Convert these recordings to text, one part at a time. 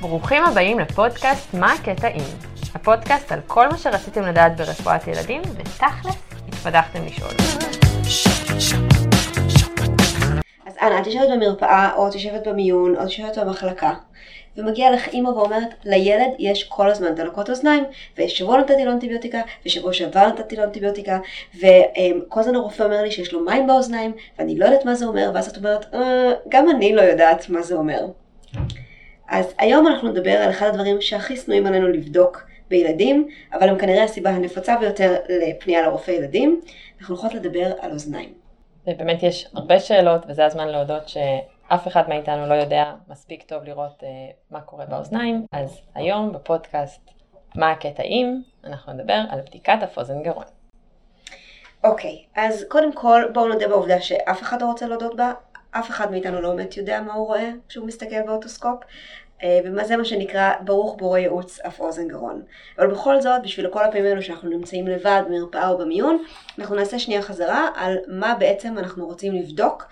ברוכים הבאים לפודקאסט מה הקטע אם. הפודקאסט על כל מה שרציתם לדעת ברפואת ילדים, ותכלס התפתחתם לשאול. אז אנה, את יושבת במרפאה, או את יושבת במיון, או את יושבת במחלקה, ומגיעה לך אימא ואומרת, לילד יש כל הזמן דלקות אוזניים, ושבוע נתתי לו אנטיביוטיקה, ושבוע שעבר נתתי לו אנטיביוטיקה, וכל הזמן הרופא אומר לי שיש לו מים באוזניים, ואני לא יודעת מה זה אומר, ואז את אומרת, אה, גם אני לא יודעת מה זה אומר. אז היום אנחנו נדבר על אחד הדברים שהכי שנואים עלינו לבדוק בילדים, אבל הם כנראה הסיבה הנפוצה ביותר לפנייה לרופא ילדים. אנחנו הולכות לדבר על אוזניים. ובאמת יש הרבה שאלות, וזה הזמן להודות שאף אחד מאיתנו לא יודע מספיק טוב לראות uh, מה קורה באוזניים. אז היום בפודקאסט מה הקטע אם, אנחנו נדבר על בדיקת אף אוזן גרון. אוקיי, אז קודם כל בואו נודה בעובדה שאף אחד לא רוצה להודות בה, אף אחד מאיתנו לא באמת יודע מה הוא רואה כשהוא מסתכל באוטוסקופ, אה, ומה זה מה שנקרא ברוך בורא ייעוץ אף אוזן גרון. אבל בכל זאת, בשביל כל הפעמים האלו שאנחנו נמצאים לבד במרפאה או במיון, אנחנו נעשה שנייה חזרה על מה בעצם אנחנו רוצים לבדוק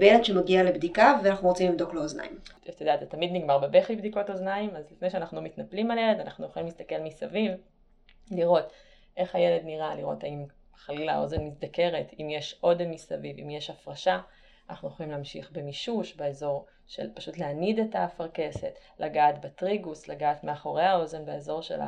בילד שמגיע לבדיקה ואנחנו רוצים לבדוק לו אוזניים. את יודעת, זה תמיד נגמר בבכי בדיקות אוזניים, אז לפני שאנחנו מתנפלים על ילד, אנחנו יכולים להסתכל מסביב, לראות איך הילד נראה, לראות האם חלילה האוזן מזדקרת, אם יש אודם מסביב, אם יש הפרשה. אנחנו יכולים להמשיך במישוש באזור של פשוט להניד את האפרכסת, לגעת בטראגוס, לגעת מאחורי האוזן באזור של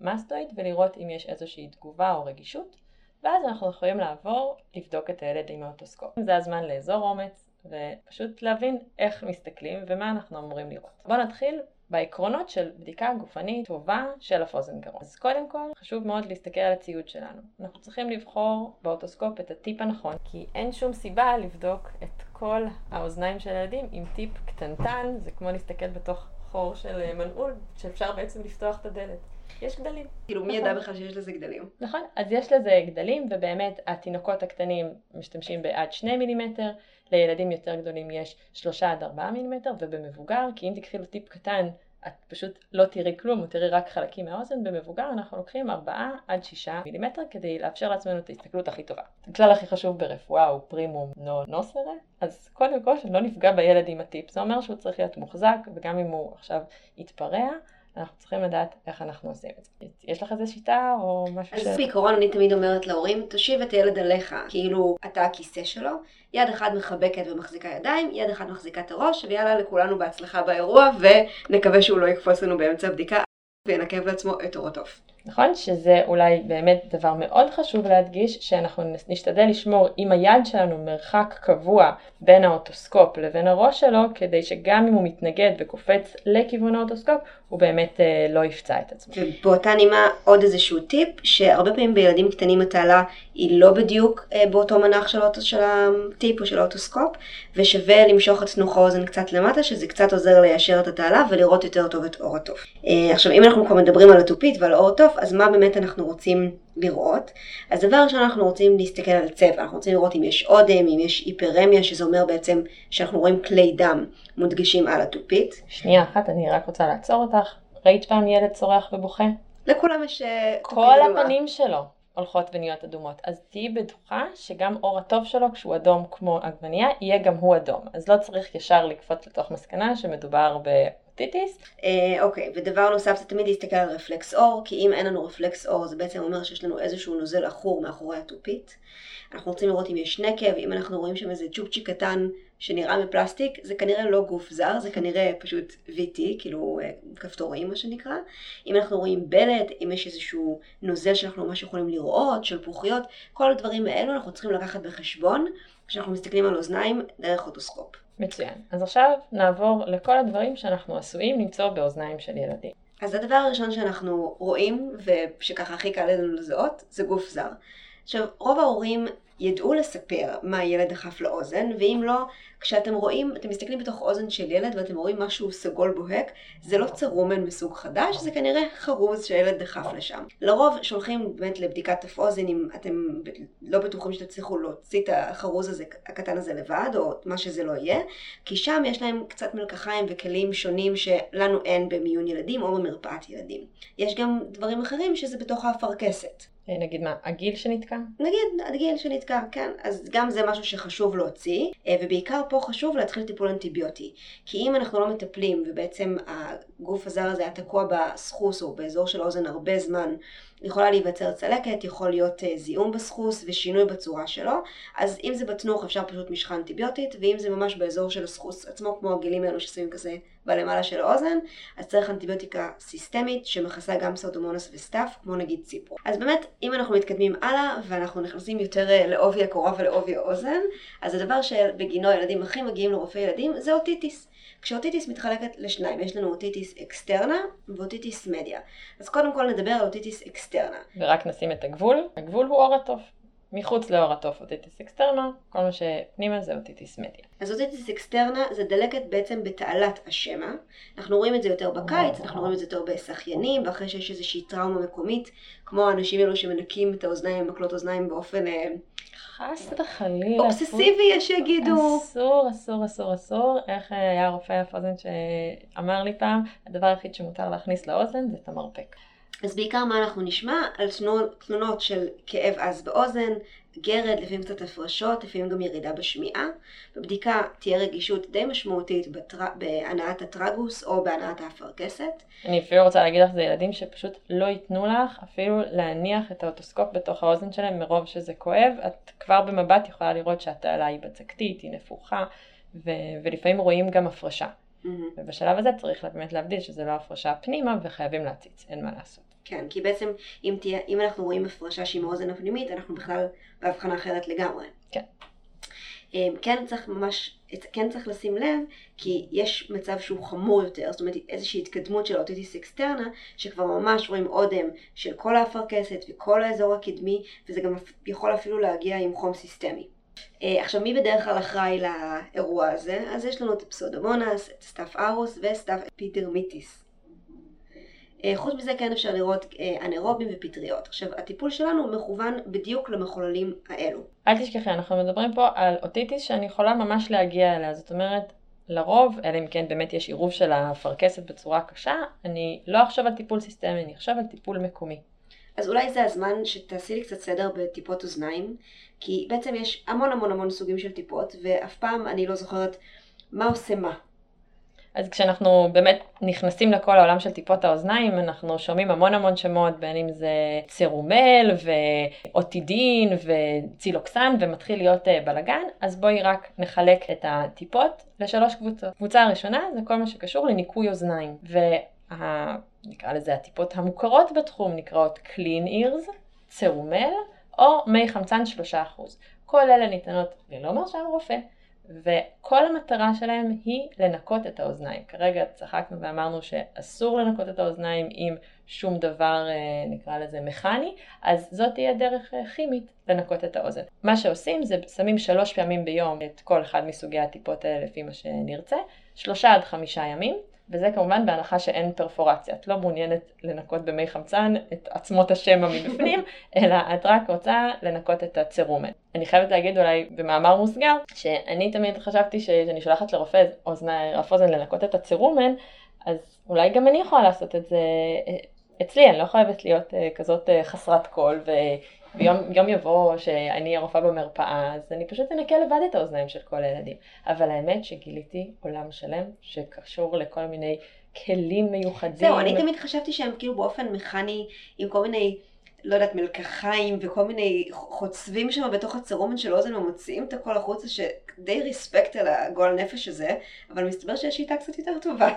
המסטואיד ולראות אם יש איזושהי תגובה או רגישות ואז אנחנו יכולים לעבור לבדוק את הילד עם האוטוסקופ. זה הזמן לאזור אומץ ופשוט להבין איך מסתכלים ומה אנחנו אמורים לראות. בואו נתחיל בעקרונות של בדיקה גופנית טובה של האף אוזן גרון. אז קודם כל חשוב מאוד להסתכל על הציוד שלנו. אנחנו צריכים לבחור באוטוסקופ את הטיפ הנכון, כי אין שום סיבה לבדוק את כל האוזניים של הילדים עם טיפ קטנטן, זה כמו להסתכל בתוך חור של אה, מנעול, שאפשר בעצם לפתוח את הדלת. יש גדלים. כאילו מי ידע בכלל שיש לזה גדלים? נכון, אז יש לזה גדלים ובאמת התינוקות הקטנים משתמשים בעד שני מילימטר, לילדים יותר גדולים יש שלושה עד ארבעה מילימטר ובמבוגר, כי אם תקחי לו טיפ קטן את פשוט לא תראי כלום, או תראי רק חלקים מהאוזן, במבוגר אנחנו לוקחים 4 עד 6 מילימטר כדי לאפשר לעצמנו את ההסתכלות הכי טובה. הכלל הכי חשוב ברפואה הוא פרימום נו נוסרה, אז קודם כל שלא נפגע בילד עם הטיפ, זה אומר שהוא צריך להיות מוחזק, וגם אם הוא עכשיו יתפרע, אנחנו צריכים לדעת איך אנחנו עושים את זה. יש לך איזה שיטה או משהו ש... אז בעיקרון אני תמיד אומרת להורים, תושיב את הילד עליך, כאילו אתה הכיסא שלו, יד אחת מחבקת ומחזיקה ידיים, יד אחת מחזיקה את הראש, ויאללה לכולנו בהצלחה באירוע, ונקווה שהוא לא יקפוץ לנו באמצע הבדיקה וינקב לעצמו את אורו טוב. נכון? שזה אולי באמת דבר מאוד חשוב להדגיש, שאנחנו נשתדל לשמור עם היד שלנו מרחק קבוע בין האוטוסקופ לבין הראש שלו, כדי שגם אם הוא מתנגד וקופץ לכיוון האוטוסקופ, הוא באמת אה, לא יפצע את עצמו. ובאותה נימה עוד איזשהו טיפ, שהרבה פעמים בילדים קטנים התעלה היא לא בדיוק אה, באותו מנח של, האוטו, של הטיפ או של האוטוסקופ, ושווה למשוך את תנוך האוזן קצת למטה, שזה קצת עוזר ליישר את התעלה ולראות יותר טוב את עור התוף. אה, עכשיו אם אנחנו כבר מדברים על התופית ועל עור התוף, אז מה באמת אנחנו רוצים לראות? אז דבר ראשון אנחנו רוצים להסתכל על צבע, אנחנו רוצים לראות אם יש אודם, אם יש היפרמיה, שזה אומר בעצם שאנחנו רואים כלי דם מודגשים על התופית. שנייה אחת, אני רק רוצה לעצור אותך. ראית פעם ילד צורח ובוכה? לכולם יש אה, כל הפנים שלו הולכות ונהיות אדומות. אז תהיי בטוחה שגם אור הטוב שלו, כשהוא אדום כמו עגבנייה, יהיה גם הוא אדום. אז לא צריך ישר לקפוץ לתוך מסקנה שמדובר ב... אוטיטיס. אה, אוקיי, ודבר נוסף זה תמיד להסתכל על רפלקס אור, כי אם אין לנו רפלקס אור זה בעצם אומר שיש לנו איזשהו נוזל עכור מאחורי התופית. אנחנו רוצים לראות אם יש נקב, אם אנחנו רואים שם איזה צ'ופצ'יק קטן שנראה מפלסטיק, זה כנראה לא גוף זר, זה כנראה פשוט VT, כאילו אה, כפתורים מה שנקרא. אם אנחנו רואים בלט, אם יש איזשהו נוזל שאנחנו ממש יכולים לראות, של פרוחיות, כל הדברים האלו אנחנו צריכים לקחת בחשבון כשאנחנו מסתכלים על אוזניים דרך אוטוסקופ. מצוין. אז עכשיו נעבור לכל הדברים שאנחנו עשויים למצוא באוזניים של ילדים. אז הדבר הראשון שאנחנו רואים, ושככה הכי קל לנו לזהות, זה גוף זר. עכשיו, רוב ההורים ידעו לספר מה הילד דחף לאוזן, ואם לא, כשאתם רואים, אתם מסתכלים בתוך אוזן של ילד ואתם רואים משהו סגול בוהק, זה לא צרומן מסוג חדש, זה כנראה חרוז שהילד דחף לשם. לרוב שולחים באמת לבדיקת אף אוזן אם אתם לא בטוחים שתצליחו להוציא את החרוז הזה, הקטן הזה לבד, או מה שזה לא יהיה, כי שם יש להם קצת מלקחיים וכלים שונים שלנו אין במיון ילדים או במרפאת ילדים. יש גם דברים אחרים שזה בתוך האפרכסת. אה, נגיד מה, הגיל שנתקע? נגיד, הגיל שנתקע, כן. אז גם זה משהו שחשוב להוציא, אה, ובעיקר פה חשוב להתחיל טיפול אנטיביוטי. כי אם אנחנו לא מטפלים ובעצם הגוף הזר הזה היה תקוע בסחוס או באזור של האוזן הרבה זמן, יכולה להיווצר צלקת, יכול להיות uh, זיהום בסחוס ושינוי בצורה שלו, אז אם זה בתנוך אפשר פשוט משחה אנטיביוטית, ואם זה ממש באזור של הסחוס עצמו, כמו הגילים האלו ששמים כזה בלמעלה של האוזן, אז צריך אנטיביוטיקה סיסטמית שמכסה גם pseudomonas ו staph, כמו נגיד ציפרו. אז באמת, אם אנחנו מתקדמים הלאה ואנחנו נכנסים יותר אה, לעובי הקורה ולעובי האוזן, אז הדבר שבגינו הילדים הכי מגיעים לרופא ילדים זה otitis. כש otitis מתחלקת לשניים, יש לנו otitis externa ו otitis media. אז קודם כל נדבר על otitis externa. ורק נשים את הגבול, הגבול הוא עור התוף. מחוץ לעור התוף otitis externa, כל מה שפנימה זה otitis media. אז אוטיטיס אקסטרנה זה דלקת בעצם בתעלת השמע. אנחנו רואים את זה יותר בקיץ, אנחנו רואים את זה יותר בשחיינים, ואחרי שיש איזושהי טראומה מקומית, כמו האנשים האלו שמנקים את האוזניים, מקלות אוזניים באופן... חס וחלילה. אובססיבי יש שיגידו. אסור, אסור, אסור, אסור. איך אה, היה רופא אף אוזן שאמר לי פעם, הדבר היחיד שמותר להכניס לאוזן זה את המרפק. אז בעיקר מה אנחנו נשמע? על תלונות של כאב עז באוזן, גרד, לפעמים קצת הפרשות, לפעמים גם ירידה בשמיעה. בבדיקה תהיה רגישות די משמעותית בטר... בהנעת הטרגוס או בהנעת האפרכסת. אני אפילו רוצה להגיד לך, זה ילדים שפשוט לא ייתנו לך אפילו להניח את האוטוסקופ בתוך האוזן שלהם מרוב שזה כואב. את כבר במבט יכולה לראות שהתעלה היא בצקתית, היא נפוחה, ו... ולפעמים רואים גם הפרשה. Mm-hmm. ובשלב הזה צריך באמת להבדיל שזה לא הפרשה פנימה וחייבים להציץ, אין מה לעשות. כן, כי בעצם אם, תהיה, אם אנחנו רואים הפרשה שהיא מהאוזן הפנימית, אנחנו בכלל בהבחנה אחרת לגמרי. כן. אמ, כן צריך ממש, כן צריך לשים לב, כי יש מצב שהוא חמור יותר, זאת אומרת איזושהי התקדמות של ה otitis externa, שכבר ממש רואים אודם של כל האפרכסת וכל האזור הקדמי, וזה גם יכול אפילו להגיע עם חום סיסטמי. אה, עכשיו מי בדרך כלל אחראי לאירוע הזה? אז יש לנו את הפסודומונס, את staph aureus ו staph epidermidis. אה, חוץ מזה כן אפשר לראות אה, אנאירובים ופטריות. עכשיו, הטיפול שלנו מכוון בדיוק למחוללים האלו. אל תשכחי, אנחנו מדברים פה על אוטיטיס שאני יכולה ממש להגיע אליה, זאת אומרת, לרוב, אלא אם כן באמת יש עירוב של האפרכסת בצורה קשה, אני לא אחשוב על טיפול סיסטמי, אני אחשוב על טיפול מקומי. אז אולי זה הזמן שתעשי לי קצת סדר בטיפות אוזניים, כי בעצם יש המון המון המון סוגים של טיפות, ואף פעם אני לא זוכרת מה עושה מה. אז כשאנחנו באמת נכנסים לכל העולם של טיפות האוזניים, אנחנו שומעים המון המון שמות, בין אם זה צירומל ואוטידין וצילוקסן, ומתחיל להיות אה, בלאגן, אז בואי רק נחלק את הטיפות לשלוש קבוצות. קבוצה הראשונה זה כל מה שקשור לניקוי אוזניים, וה... נקרא לזה הטיפות המוכרות בתחום נקראות clean ears, צירומל או מי חמצן 3%. כל אלה ניתנות ללא מרשם רופא. וכל המטרה שלהם היא לנקות את האוזניים. כרגע צחקנו ואמרנו שאסור לנקות את האוזניים עם שום דבר, אה, נקרא לזה מכני, אז זאת תהיה דרך אה, כימית לנקות את האוזן. מה שעושים זה שמים שלוש פעמים ביום את כל אחד מסוגי הטיפות האלה לפי מה שנרצה, שלושה עד חמישה ימים, וזה כמובן בהנחה שאין פרפורציה. את לא מעוניינת לנקות במי חמצן את עצמות השמע מבפנים, אלא את רק רוצה לנקות את הצירומן. אני חייבת להגיד אולי במאמר מוסגר, שאני תמיד חשבתי שאני שולחת לרופא אוזני, רף אוזן לנקות את הצירומן, אז אולי גם אני יכולה לעשות את זה אה, אצלי, אני לא חייבת להיות אה, כזאת אה, חסרת קול, ויום יבוא שאני הרופאה במרפאה, אז אני פשוט אנקה לבד את האוזניים של כל הילדים. אבל האמת שגיליתי עולם שלם שקשור לכל מיני כלים מיוחדים. זהו, אני תמיד חשבתי שהם כאילו באופן מכני, עם כל מיני... לא יודעת, מלקחיים וכל מיני חוצבים שם בתוך הצרומן של אוזן ומוציאים את הכל החוצה, שדי ריספקט על הגועל נפש הזה, אבל מסתבר שיש שיטה קצת יותר טובה.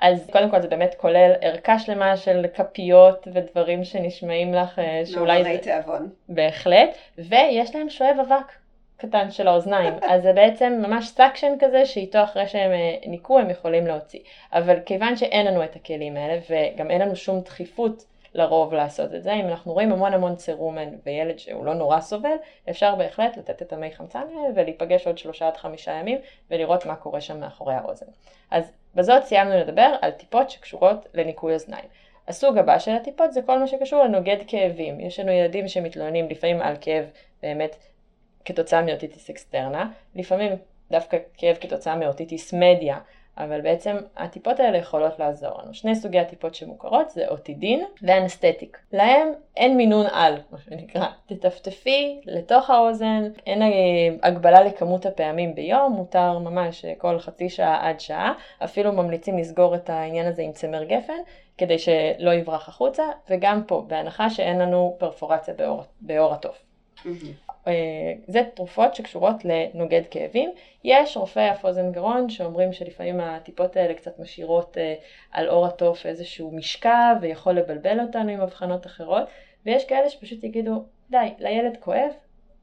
אז קודם כל זה באמת כולל ערכה שלמה של כפיות ודברים שנשמעים לך אה, שאולי... מעוררי תיאבון. בהחלט, ויש להם שואב אבק קטן של האוזניים, אז זה בעצם ממש suction כזה שאיתו אחרי שהם אה, ניקו הם יכולים להוציא. אבל כיוון שאין לנו את הכלים האלה וגם אין לנו שום דחיפות לרוב לעשות את זה. אם אנחנו רואים המון המון cerumen וילד שהוא לא נורא סובל, אפשר בהחלט לתת את המי חמצן האלה ולהיפגש עוד שלושה עד חמישה ימים ולראות מה קורה שם מאחורי האוזן. אז בזאת סיימנו לדבר על טיפות שקשורות לניקוי אוזניים. הסוג הבא של הטיפות זה כל מה שקשור לנוגד כאבים. יש לנו ילדים שמתלוננים לפעמים על כאב באמת כתוצאה מ otitis externa, לפעמים דווקא כאב כתוצאה מ otitis media, אבל בעצם הטיפות האלה יכולות לעזור לנו. שני סוגי הטיפות שמוכרות זה אוטידין ואנסתטיק. להם אין מינון על, מה שנקרא. תטפטפי לתוך האוזן, אין אה, הגבלה לכמות הפעמים ביום, מותר ממש אה, כל חצי שעה עד שעה. אפילו ממליצים לסגור את העניין הזה עם צמר גפן, כדי שלא יברח החוצה, וגם פה, בהנחה שאין לנו פרפורציה בעור, בעור התוף. אה, זה תרופות שקשורות לנוגד כאבים. יש רופאי אף אוזן גרון שאומרים שלפעמים הטיפות האלה קצת משאירות אה, על עור התוף איזשהו משקע ויכול לבלבל אותנו עם אבחנות אחרות, ויש כאלה שפשוט יגידו, די, לילד כואב,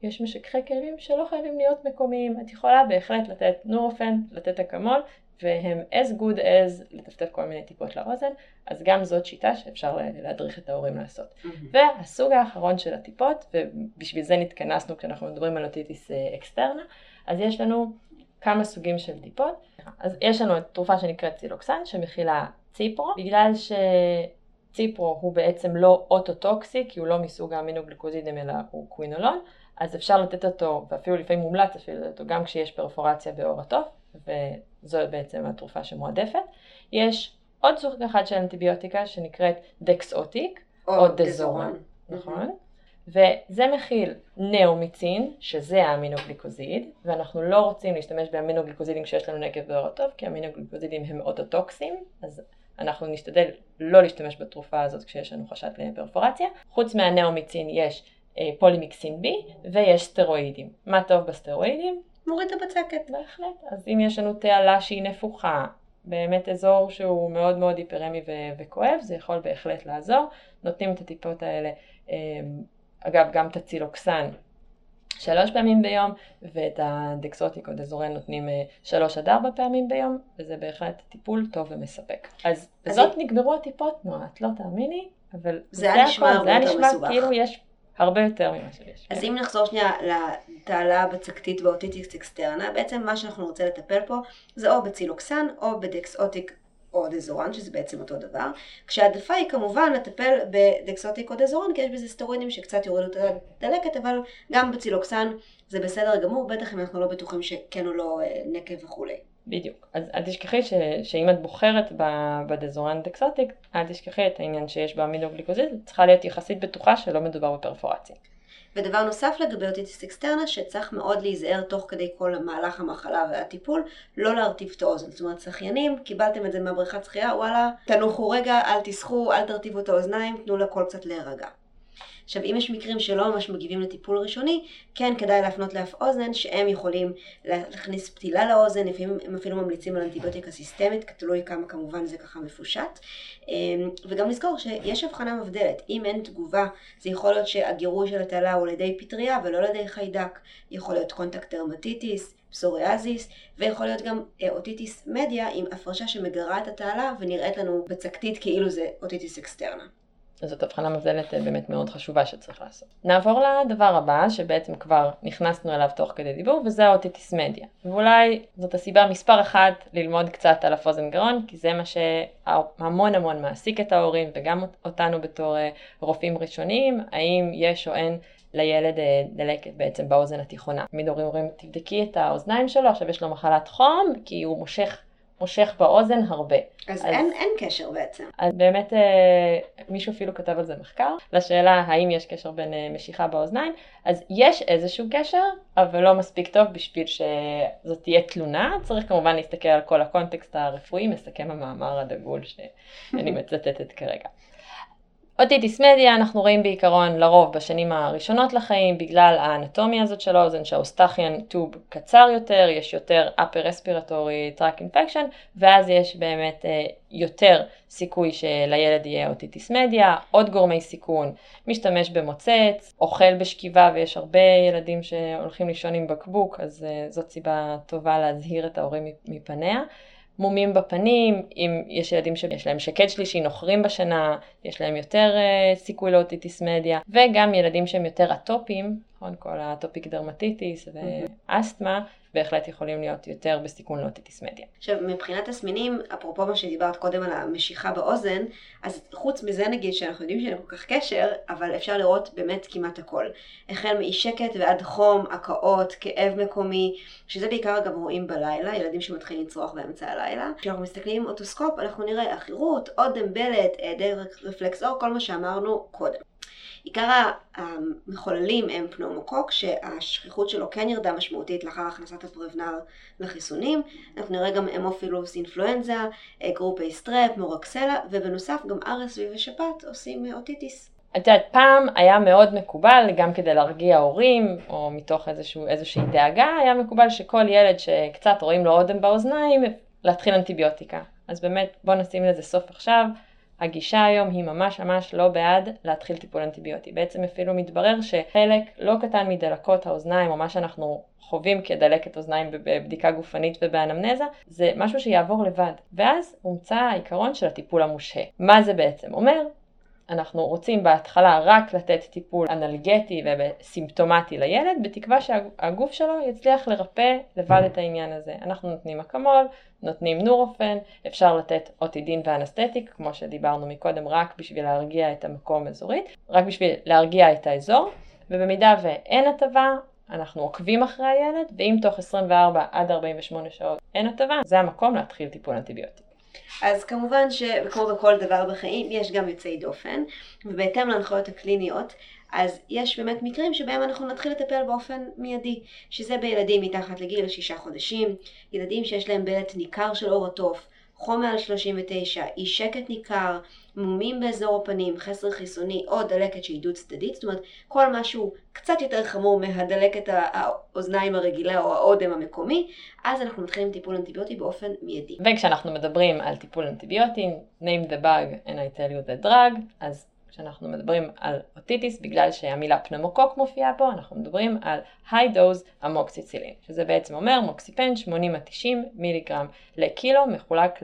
יש משככי כאבים שלא חייבים להיות מקומיים, את יכולה בהחלט לתת נורופן, לתת אקמול, והם as good as לטפטף כל מיני טיפות לאוזן, אז גם זאת שיטה שאפשר להדריך את ההורים לעשות. Mm-hmm. והסוג האחרון של הטיפות, ובשביל זה נתכנסנו כשאנחנו מדברים על אוטיטיס אקסטרנה, אז יש לנו כמה סוגים של טיפות. אז יש לנו תרופה שנקראת צילוקסן, שמכילה ציפרו, בגלל שציפרו הוא בעצם לא אוטוטוקסי, כי הוא לא מסוג האמינוגליקוזידים אלא הוא קווינולון, אז אפשר לתת אותו, ואפילו לפעמים מומלץ אפילו לתת אותו גם כשיש פרפורציה בעור התוף, וזו בעצם התרופה שמועדפת. יש עוד סוג אחד של אנטיביוטיקה שנקראת דקסאוטיק, או, או דזורן, נכון? וזה מכיל נאומיצין, שזה האמינוגליקוזיד, ואנחנו לא רוצים להשתמש באמינוגליקוזידים כשיש לנו נקב בעור התוף, כי האמינוגליקוזידים הם אוטוטוקסים, אז אנחנו נשתדל לא להשתמש בתרופה הזאת כשיש לנו חשד לפרפורציה. חוץ מהנאומיצין יש אה, פולימיקסין B ויש סטרואידים. מה טוב בסטרואידים? מוריד את הבצקת. בהחלט. אז אם יש לנו תעלה שהיא נפוחה, באמת אזור שהוא מאוד מאוד היפרמי ו- וכואב, זה יכול בהחלט לעזור. נותנים את הטיפות האלה, אה, אגב גם את הצילוקסן שלוש פעמים ביום, ואת הדקסוטיק או דזורן נותנים אה, שלוש עד ארבע פעמים ביום, וזה בהחלט טיפול טוב ומספק. אז בזאת נגמרו הטיפות, נועה, את לא תאמיני, אבל זה היה נשמע הרבה יותר מסובך. זה היה נשמע כאילו יש הרבה יותר ממה שיש. אז אם נחזור שנייה לתעלה בצקתית ב otitis externa, בעצם מה שאנחנו רוצים לטפל פה זה או בצילוקסן או בדקסאוטיק או דזורן, שזה בעצם אותו דבר. כשהעדפה היא כמובן לטפל בדקסאוטיק או דזורן, כי יש בזה סטרואידים שקצת יורידו את הדלקת, אבל גם בצילוקסן זה בסדר גמור, בטח אם אנחנו לא בטוחים שכן או לא אה, נקב וכולי. בדיוק. אז אל תשכחי ש, שאם את בוחרת בדזורן דקסאוטיק, אל תשכחי את העניין שיש באמינוגליקוזיד, צריכה להיות יחסית בטוחה שלא מדובר בפרפורציה. ודבר נוסף לגבי otitis externa, שצריך מאוד להיזהר תוך כדי כל מהלך המחלה והטיפול, לא להרטיב את האוזן. זאת אומרת, שחיינים, קיבלתם את זה מהבריכת שחייה, וואלה, תנוחו רגע, אל תשחו, אל תרטיבו את האוזניים, תנו לכל קצת להירגע. עכשיו, אם יש מקרים שלא ממש מגיבים לטיפול ראשוני, כן כדאי להפנות לאף אוזן, שהם יכולים להכניס פתילה לאוזן, לפעמים הם אפילו ממליצים על אנטיביוטיקה סיסטמית, תלוי כמה כמובן זה ככה מפושט. אמ, וגם לזכור שיש הבחנה מבדלת, אם אין תגובה, זה יכול להיות שהגירוי של התעלה הוא על ידי פטריה ולא על ידי חיידק, יכול להיות contact dermatitis, פסוריאזיס, ויכול להיות גם אה, otitis media עם הפרשה שמגרה את התעלה ונראית לנו בצקתית כאילו זה otitis externa. זאת הבחנה מבדלת אה, באמת מאוד חשובה שצריך לעשות. נעבור לדבר הבא, שבעצם כבר נכנסנו אליו תוך כדי דיבור, וזה ה otitis media. ואולי זאת הסיבה מספר אחת ללמוד קצת על אף אוזן גרון, כי זה מה שהמון המון מעסיק את ההורים, וגם אותנו בתור אה, רופאים ראשוניים, האם יש או אין לילד אה, דלקת בעצם באוזן התיכונה. תמיד הורים אומרים, תבדקי את האוזניים שלו, עכשיו יש לו מחלת חום, כי הוא מושך מושך באוזן הרבה. אז, אז אין, אין קשר בעצם. אז באמת אה, מישהו אפילו כתב על זה מחקר, לשאלה האם יש קשר בין אה, משיכה באוזניים, אז יש איזשהו קשר, אבל לא מספיק טוב בשביל שזאת תהיה תלונה, צריך כמובן להסתכל על כל הקונטקסט הרפואי, מסכם המאמר הדגול שאני מצטטת כרגע. אוטיטיס מדיה אנחנו רואים בעיקרון לרוב בשנים הראשונות לחיים בגלל האנטומיה הזאת של האוזן שהאוסטחיאן טוב קצר יותר, יש יותר upper respiratory track infection ואז יש באמת אה, יותר סיכוי שלילד יהיה אוטיטיס מדיה, עוד גורמי סיכון, משתמש במוצץ, אוכל בשכיבה ויש הרבה ילדים שהולכים לישון עם בקבוק אז אה, זאת סיבה טובה להזהיר את ההורים מפניה. מומים בפנים, אם יש ילדים שיש להם שקד שלישי, נוחרים בשינה, יש להם יותר אה, סיכוי ל otitis media, וגם ילדים שהם יותר אטופיים, נכון, כל ה atopic dermatitis ואסתמה, בהחלט יכולים להיות יותר בסיכון ל otitis media. עכשיו, מבחינת תסמינים, אפרופו מה שדיברת קודם על המשיכה באוזן, אז חוץ מזה נגיד שאנחנו יודעים שאין כל כך קשר, אבל אפשר לראות באמת כמעט הכל. החל מאי שקט ועד חום, הקאות, כאב מקומי, שזה בעיקר אגב רואים בלילה, ילדים שמתחילים לצרוח באמצע הלילה. כשאנחנו מסתכלים עם אוטוסקופ, אנחנו נראה עכירות, אודם בלט, היעדר רפלקס אור, כל מה שאמרנו קודם. עיקר המחוללים הם פנאומוקוק, שהשכיחות שלו כן ירדה משמעותית לאחר הכנסת הפרבנר לחיסונים. אנחנו נראה גם Haemophilus influenzae, group A strep, Moraxella, ובנוסף גם RSV ושפעת עושים otitis. את יודעת, פעם היה מאוד מקובל, גם כדי להרגיע הורים, או מתוך איזשהו, איזושהי דאגה, היה מקובל שכל ילד שקצת רואים לו אודם באוזניים, להתחיל אנטיביוטיקה. אז באמת, בוא נשים לזה סוף עכשיו. הגישה היום היא ממש ממש לא בעד להתחיל טיפול אנטיביוטי. בעצם אפילו מתברר שחלק לא קטן מדלקות האוזניים, או מה שאנחנו חווים כדלקת אוזניים בבדיקה גופנית ובאנמנזה, זה משהו שיעבור לבד. ואז הומצא העיקרון של הטיפול המושהה. מה זה בעצם אומר? אנחנו רוצים בהתחלה רק לתת טיפול אנלגטי וסימפטומטי לילד, בתקווה שהגוף שלו יצליח לרפא לבד את העניין הזה. אנחנו נותנים אקמול, נותנים נורופן, אפשר לתת אוטידין ואנסתטיק, כמו שדיברנו מקודם, רק בשביל להרגיע את המקום אזורית, רק בשביל להרגיע את האזור, ובמידה ואין הטבה, אנחנו עוקבים אחרי הילד, ואם תוך 24 עד 48 שעות אין הטבה, זה המקום להתחיל טיפול אנטיביוטי. אז כמובן שכמו בכל דבר בחיים יש גם יוצאי דופן, ובהתאם להנחיות הקליניות, אז יש באמת מקרים שבהם אנחנו נתחיל לטפל באופן מיידי, שזה בילדים מתחת לגיל שישה חודשים, ילדים שיש להם בלט ניכר של עור התוף, חום מעל 39, אי שקט ניכר, מומים באזור הפנים, חסר חיסוני או דלקת שהיא דו צדדית, זאת אומרת כל משהו קצת יותר חמור מהדלקת האוזניים הרגילה או האודם המקומי, אז אנחנו מתחילים טיפול אנטיביוטי באופן מיידי. וכשאנחנו מדברים על טיפול אנטיביוטי, name the bug and I tell you the drug, אז כשאנחנו מדברים על אוטיטיס, בגלל שהמילה פנמוקוק מופיעה פה, אנחנו מדברים על high dose אמוקסיצילין, שזה בעצם אומר מוקסיפן 80 עד 90 מיליגרם לקילו מחולק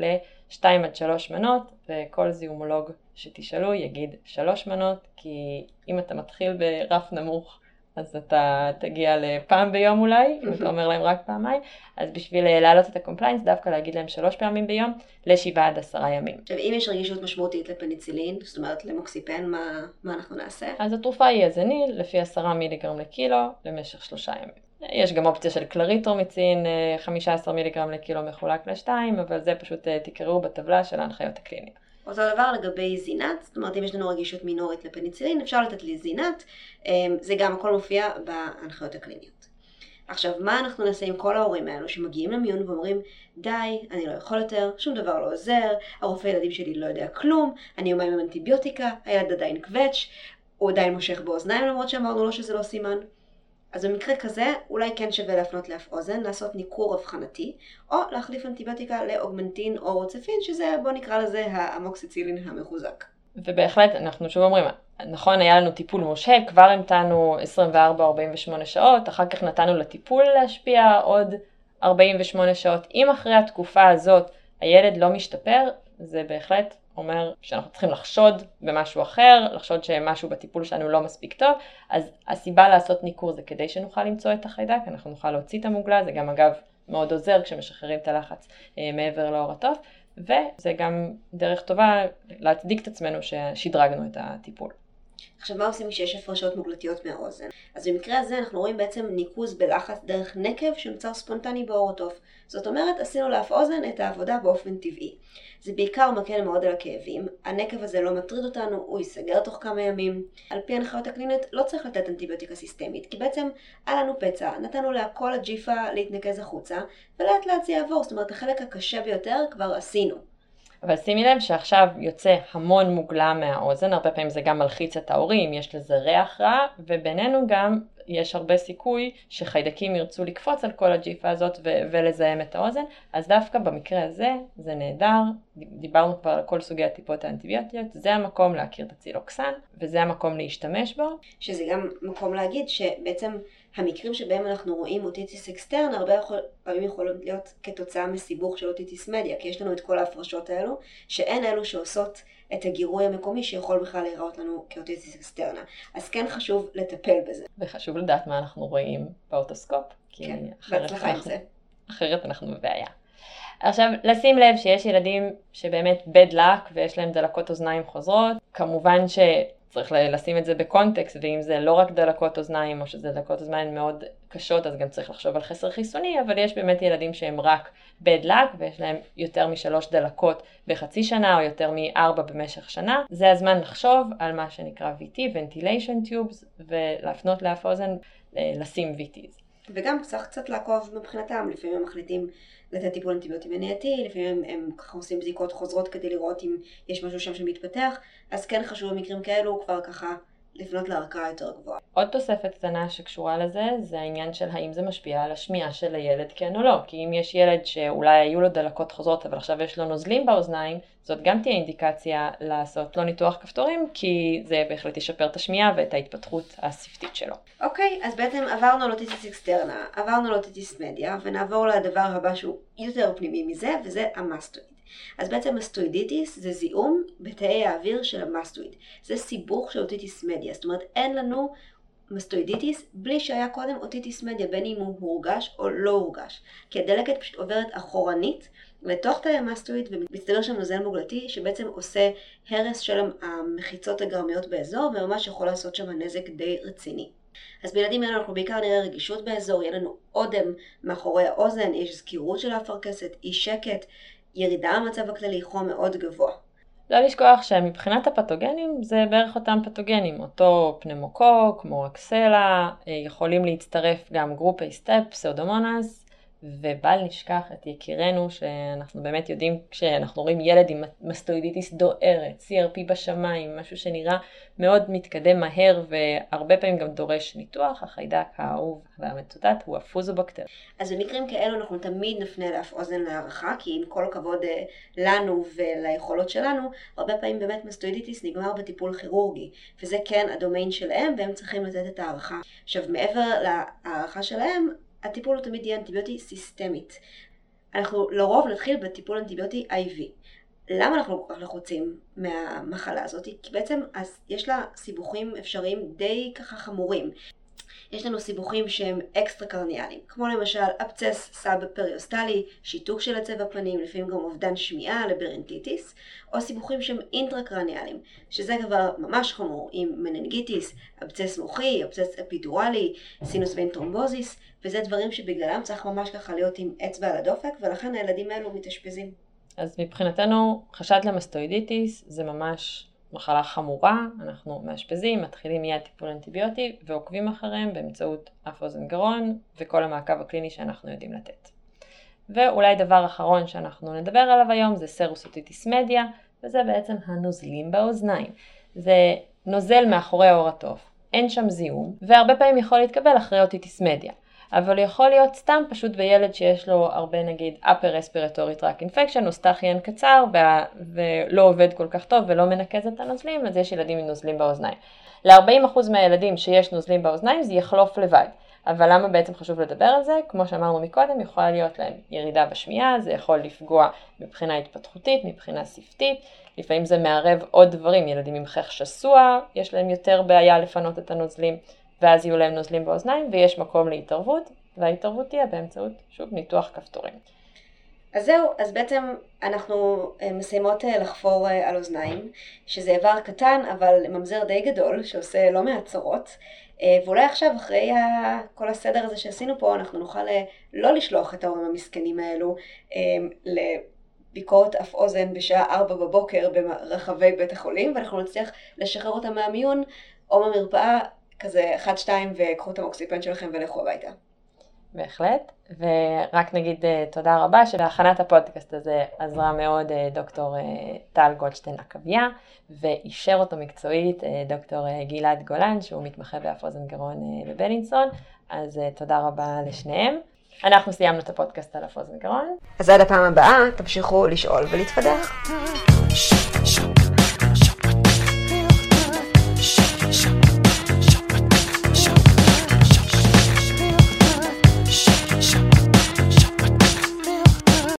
ל-2 עד 3 מנות, וכל זיהומולוג שתשאלו יגיד 3 מנות, כי אם אתה מתחיל ברף נמוך אז אתה תגיע לפעם ביום אולי, אם אתה אומר להם רק פעמיים, אז בשביל אה, להעלות את ה compliance, דווקא להגיד להם שלוש פעמים ביום, לשבעה עד עשרה ימים. עכשיו, אם יש רגישות משמעותית לפניצילין, זאת אומרת למוקסיפן, מה, מה אנחנו נעשה? אז התרופה היא הזניל, לפי עשרה מיליגרם לקילו, למשך שלושה ימים. יש גם אופציה של קלריטרומיצין, 15 אה, מיליגרם לקילו מחולק לשתיים, אבל זה פשוט אה, תקראו בטבלה של ההנחיות הקליניות. אותו דבר לגבי זינת, זאת אומרת אם יש לנו רגישות מינורית לפניצילין, אפשר לתת לי זינת, אמ, זה גם הכל מופיע בהנחיות הקליניות. עכשיו, מה אנחנו נעשה עם כל ההורים האלו שמגיעים למיון ואומרים, די, אני לא יכול יותר, שום דבר לא עוזר, הרופא ילדים שלי לא יודע כלום, אני יומיים עם אנטיביוטיקה, הילד עדיין קווץ', הוא עדיין מושך באוזניים למרות שאמרנו לו שזה לא סימן. אז במקרה כזה, אולי כן שווה להפנות לאף אוזן, לעשות ניכור אבחנתי, או להחליף אנטיביוטיקה לאוגמנטין או רוצפין, שזה, בוא נקרא לזה האמוקסיצילין המחוזק. ובהחלט, אנחנו שוב אומרים, נכון, היה לנו טיפול מושהה, כבר המתנו 24-48 שעות, אחר כך נתנו לטיפול להשפיע עוד 48 שעות. אם אחרי התקופה הזאת הילד לא משתפר, זה בהחלט אומר שאנחנו צריכים לחשוד במשהו אחר, לחשוד שמשהו בטיפול שלנו לא מספיק טוב, אז הסיבה לעשות ניכור זה כדי שנוכל למצוא את החיידק, אנחנו נוכל להוציא את המוגלה, זה גם אגב מאוד עוזר כשמשחררים את הלחץ אה, מעבר לאור הטוב, וזה גם דרך טובה להצדיק את עצמנו ששדרגנו את הטיפול. עכשיו מה עושים כשיש הפרשות מוגלתיות מהאוזן? אז במקרה הזה אנחנו רואים בעצם ניקוז בלחץ דרך נקב שנוצר ספונטני בעור התוף. זאת אומרת עשינו לאף אוזן את העבודה באופן טבעי. זה בעיקר מקל מאוד על הכאבים, הנקב הזה לא מטריד אותנו, הוא ייסגר תוך כמה ימים. על פי הנחיות הקליניות לא צריך לתת אנטיביוטיקה סיסטמית, כי בעצם היה לנו פצע, נתנו להכל הג'יפה להתנקז החוצה, ולאט לאט זה יעבור, זאת אומרת החלק הקשה ביותר כבר עשינו. אבל שימי לב שעכשיו יוצא המון מוגלה מהאוזן, הרבה פעמים זה גם מלחיץ את ההורים, יש לזה ריח רע, ובינינו גם יש הרבה סיכוי שחיידקים ירצו לקפוץ על כל הג'יפה הזאת ו- ולזהם את האוזן, אז דווקא במקרה הזה זה נהדר, דיברנו כבר על כל סוגי הטיפות האנטיביוטיות, זה המקום להכיר את ה Ciloxan, וזה המקום להשתמש בו. שזה גם מקום להגיד שבעצם המקרים שבהם אנחנו רואים otitis externa הרבה יכול, פעמים יכולים להיות כתוצאה מסיבוך של otitis media, כי יש לנו את כל ההפרשות האלו, שהן אלו שעושות את הגירוי המקומי שיכול בכלל להיראות לנו כ otitis externa. אז כן חשוב לטפל בזה. וחשוב לדעת מה אנחנו רואים באוטוסקופ. כן, בהצלחה עם זה. אחרת אנחנו בבעיה. עכשיו, לשים לב שיש ילדים שבאמת bad luck ויש להם דלקות אוזניים חוזרות, כמובן שצריך לשים את זה בקונטקסט, ואם זה לא רק דלקות אוזניים או שזה דלקות אוזניים מאוד קשות, אז גם צריך לחשוב על חסר חיסוני, אבל יש באמת ילדים שהם רק bad luck ויש להם יותר משלוש דלקות בחצי שנה או יותר מארבע במשך שנה. זה הזמן לחשוב על מה שנקרא VT, Ventilation Tubes, ולהפנות לאף אוזן אה, לשים VTs. וגם צריך קצת לעקוב מבחינתם, לפעמים הם מחליטים לתת טיפול אנטיביוטי מניעתי, לפעמים הם, הם ככה עושים בדיקות חוזרות כדי לראות אם יש משהו שם שמתפתח, אז כן חשוב במקרים כאלו כבר ככה לפנות לערכאה יותר גבוהה. עוד תוספת קטנה שקשורה לזה, זה העניין של האם זה משפיע על השמיעה של הילד כן או לא. כי אם יש ילד שאולי היו לו דלקות חוזרות אבל עכשיו יש לו נוזלים באוזניים, זאת גם תהיה אינדיקציה לעשות לו ניתוח כפתורים, כי זה בהחלט ישפר את השמיעה ואת ההתפתחות השפתית שלו. אוקיי, אז בעצם עברנו ל otitis externa, עברנו ל otitis media, ונעבור לדבר הבא שהוא יותר פנימי מזה, וזה ה mastoid. אז בעצם mastoiditis זה זיהום בתאי האוויר של ה mastoid. זה סיבוך של otitis media, זאת אומרת אין לנו mastoiditis בלי שהיה קודם otitis media, בין אם הוא הורגש או לא הורגש. כי הדלקת פשוט עוברת אחורנית לתוך תאי ה mastoid ומצטבר שם נוזל מוגלתי שבעצם עושה הרס של המחיצות הגרמיות באזור וממש יכול לעשות שם נזק די רציני. אז בילדים האלה אנחנו בעיקר נראה רגישות באזור, יהיה לנו אודם מאחורי האוזן, יש זקירות של האפרכסת, אי שקט, ירידה במצב הכללי, חום מאוד גבוה. לא לשכוח שמבחינת הפתוגנים זה בערך אותם פתוגנים, אותו פנמוקוק, Moraxella, אה, יכולים להצטרף גם group A strep, Pseudomonas, ובל נשכח את יקירנו שאנחנו באמת יודעים כשאנחנו רואים ילד עם mastoiditis דוהרת, CRP בשמיים, משהו שנראה מאוד מתקדם מהר והרבה פעמים גם דורש ניתוח, החיידק האהוב והמצוטט הוא הפוזובקטר. אז במקרים כאלו אנחנו תמיד נפנה לאף אוזן להערכה, כי עם כל הכבוד אה, לנו וליכולות שלנו, הרבה פעמים באמת מסטואידיטיס נגמר בטיפול כירורגי, וזה כן הדומיין שלהם והם צריכים לתת את ההערכה. עכשיו מעבר להערכה שלהם, הטיפול הוא תמיד יהיה אנטיביוטי סיסטמית. אנחנו לרוב נתחיל בטיפול אנטיביוטי IV. למה אנחנו כל כך לחוצים מהמחלה הזאת? כי בעצם יש לה סיבוכים אפשריים די ככה חמורים. יש לנו סיבוכים שהם אקסטרה קרניאליים, כמו למשל אבצס סאב פריוסטלי, שיתוק של עצב הפנים, לפעמים גם אובדן שמיעה labyrinthitis, או סיבוכים שהם אינטרה קרניאליים, שזה כבר ממש חמור, עם meningitis, אבצס מוחי, אבצס אפידורלי, sinus vein thrombosis, וזה דברים שבגללם צריך ממש ככה להיות עם אצבע על הדופק, ולכן הילדים האלו מתאשפזים. אז מבחינתנו חשד ל mastoiditis זה ממש מחלה חמורה, אנחנו מאשפזים, מתחילים מיד טיפול אנטיביוטי ועוקבים אחריהם באמצעות אף אוזן גרון וכל המעקב הקליני שאנחנו יודעים לתת. ואולי דבר אחרון שאנחנו נדבר עליו היום זה serous otitis media, וזה בעצם הנוזלים באוזניים. זה נוזל מאחורי העור התוף, אין שם זיהום, והרבה פעמים יכול להתקבל אחרי otitis media. אבל יכול להיות סתם פשוט בילד שיש לו הרבה נגיד upper respiratory tract infection או eustachian קצר וה, ולא עובד כל כך טוב ולא מנקז את הנוזלים, אז יש ילדים עם נוזלים באוזניים. ל-40% מהילדים שיש נוזלים באוזניים זה יחלוף לבד. אבל למה בעצם חשוב לדבר על זה? כמו שאמרנו מקודם, יכולה להיות להם ירידה בשמיעה, זה יכול לפגוע מבחינה התפתחותית, מבחינה שפתית, לפעמים זה מערב עוד דברים, ילדים עם חך שסוע, יש להם יותר בעיה לפנות את הנוזלים. ואז יהיו להם נוזלים באוזניים ויש מקום להתערבות, וההתערבות תהיה באמצעות, שוב, ניתוח כפתורים. אז זהו, אז בעצם אנחנו אה, מסיימות אה, לחפור אה, על אוזניים, שזה איבר קטן אבל ממזר די גדול שעושה לא מעט צרות, ואולי עכשיו אחרי כל הסדר הזה שעשינו פה אנחנו נוכל לא לשלוח את ההורים המסכנים האלו לביקורת אף אוזן בשעה 4 בבוקר ברחבי בית החולים, ואנחנו נצליח לשחרר אותם מהמיון או מהמרפאה כזה 1-2 וקחו את המוקסיפן שלכם ולכו הביתה. בהחלט, ורק נגיד uh, תודה רבה שבהכנת הפודקאסט הזה עזרה מאוד uh, דוקטור uh, טל גולדשטיין עקביה, ואישר אותו מקצועית דוקטור גלעד גולן, שהוא מתמחה באף אוזן גרון בבלינסון, אז תודה רבה לשניהם. אנחנו סיימנו את הפודקאסט על אף אוזן גרון. אז עד הפעם הבאה, תמשיכו לשאול ולהתפתח.